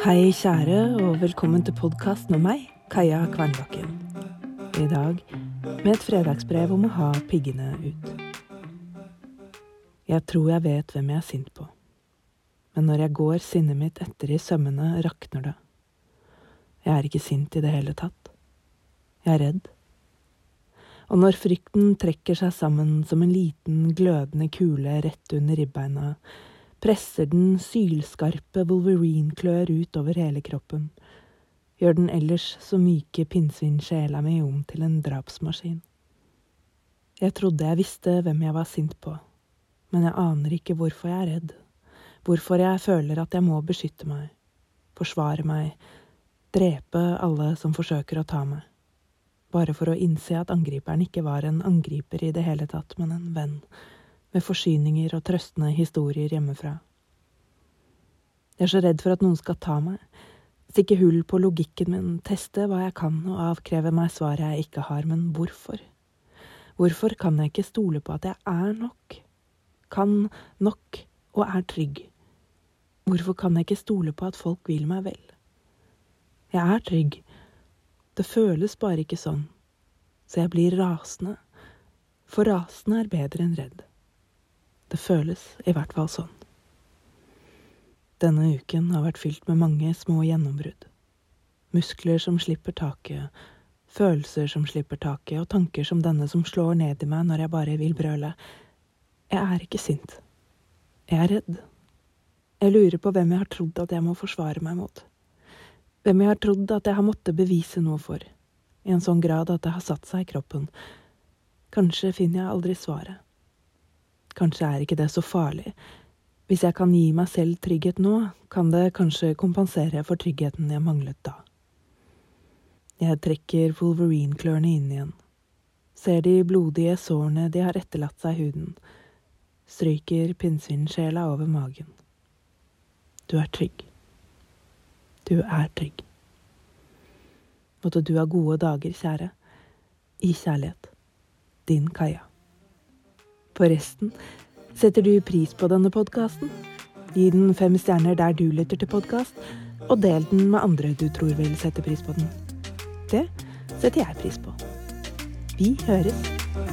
Hei, kjære, og velkommen til podkast med meg, Kaja Kvernbakken. I dag med et fredagsbrev om å ha piggene ut. Jeg tror jeg vet hvem jeg er sint på, men når jeg går sinnet mitt etter i sømmene, rakner det. Jeg er ikke sint i det hele tatt. Jeg er redd. Og når frykten trekker seg sammen som en liten, glødende kule rett under ribbeina, presser den sylskarpe wolverine-klør ut over hele kroppen, gjør den ellers så myke pinnsvinsjela mi om til en drapsmaskin. Jeg trodde jeg visste hvem jeg var sint på, men jeg aner ikke hvorfor jeg er redd, hvorfor jeg føler at jeg må beskytte meg, forsvare meg, drepe alle som forsøker å ta meg, bare for å innse at angriperen ikke var en angriper i det hele tatt, men en venn med forsyninger og trøstende historier hjemmefra. Jeg er så redd for at noen skal ta meg, stikke hull på logikken min, teste hva jeg kan og avkreve meg svar jeg ikke har, men hvorfor? Hvorfor kan jeg ikke stole på at jeg er nok, kan nok og er trygg? Hvorfor kan jeg ikke stole på at folk vil meg vel? Jeg er trygg, det føles bare ikke sånn, så jeg blir rasende, for rasende er bedre enn redd. Det føles i hvert fall sånn. Denne uken har vært fylt med mange små gjennombrudd. Muskler som slipper taket, følelser som slipper taket, og tanker som denne som slår ned i meg når jeg bare vil brøle. Jeg er ikke sint. Jeg er redd. Jeg lurer på hvem jeg har trodd at jeg må forsvare meg mot. Hvem jeg har trodd at jeg har måttet bevise noe for, i en sånn grad at det har satt seg i kroppen. Kanskje finner jeg aldri svaret. Kanskje er ikke det så farlig. Hvis jeg kan gi meg selv trygghet nå, kan det kanskje kompensere for tryggheten jeg manglet da. Jeg trekker Wolverine-klørne inn igjen, ser de blodige sårene de har etterlatt seg i huden, stryker pinnsvinsjela over magen. Du er trygg. Du er trygg. Måtte du ha gode dager, kjære. I kjærlighet. Din Kaja. Forresten, setter du pris på denne podkasten? Gi den fem stjerner der du lytter til podkast, og del den med andre du tror vil sette pris på den. Det setter jeg pris på. Vi høres.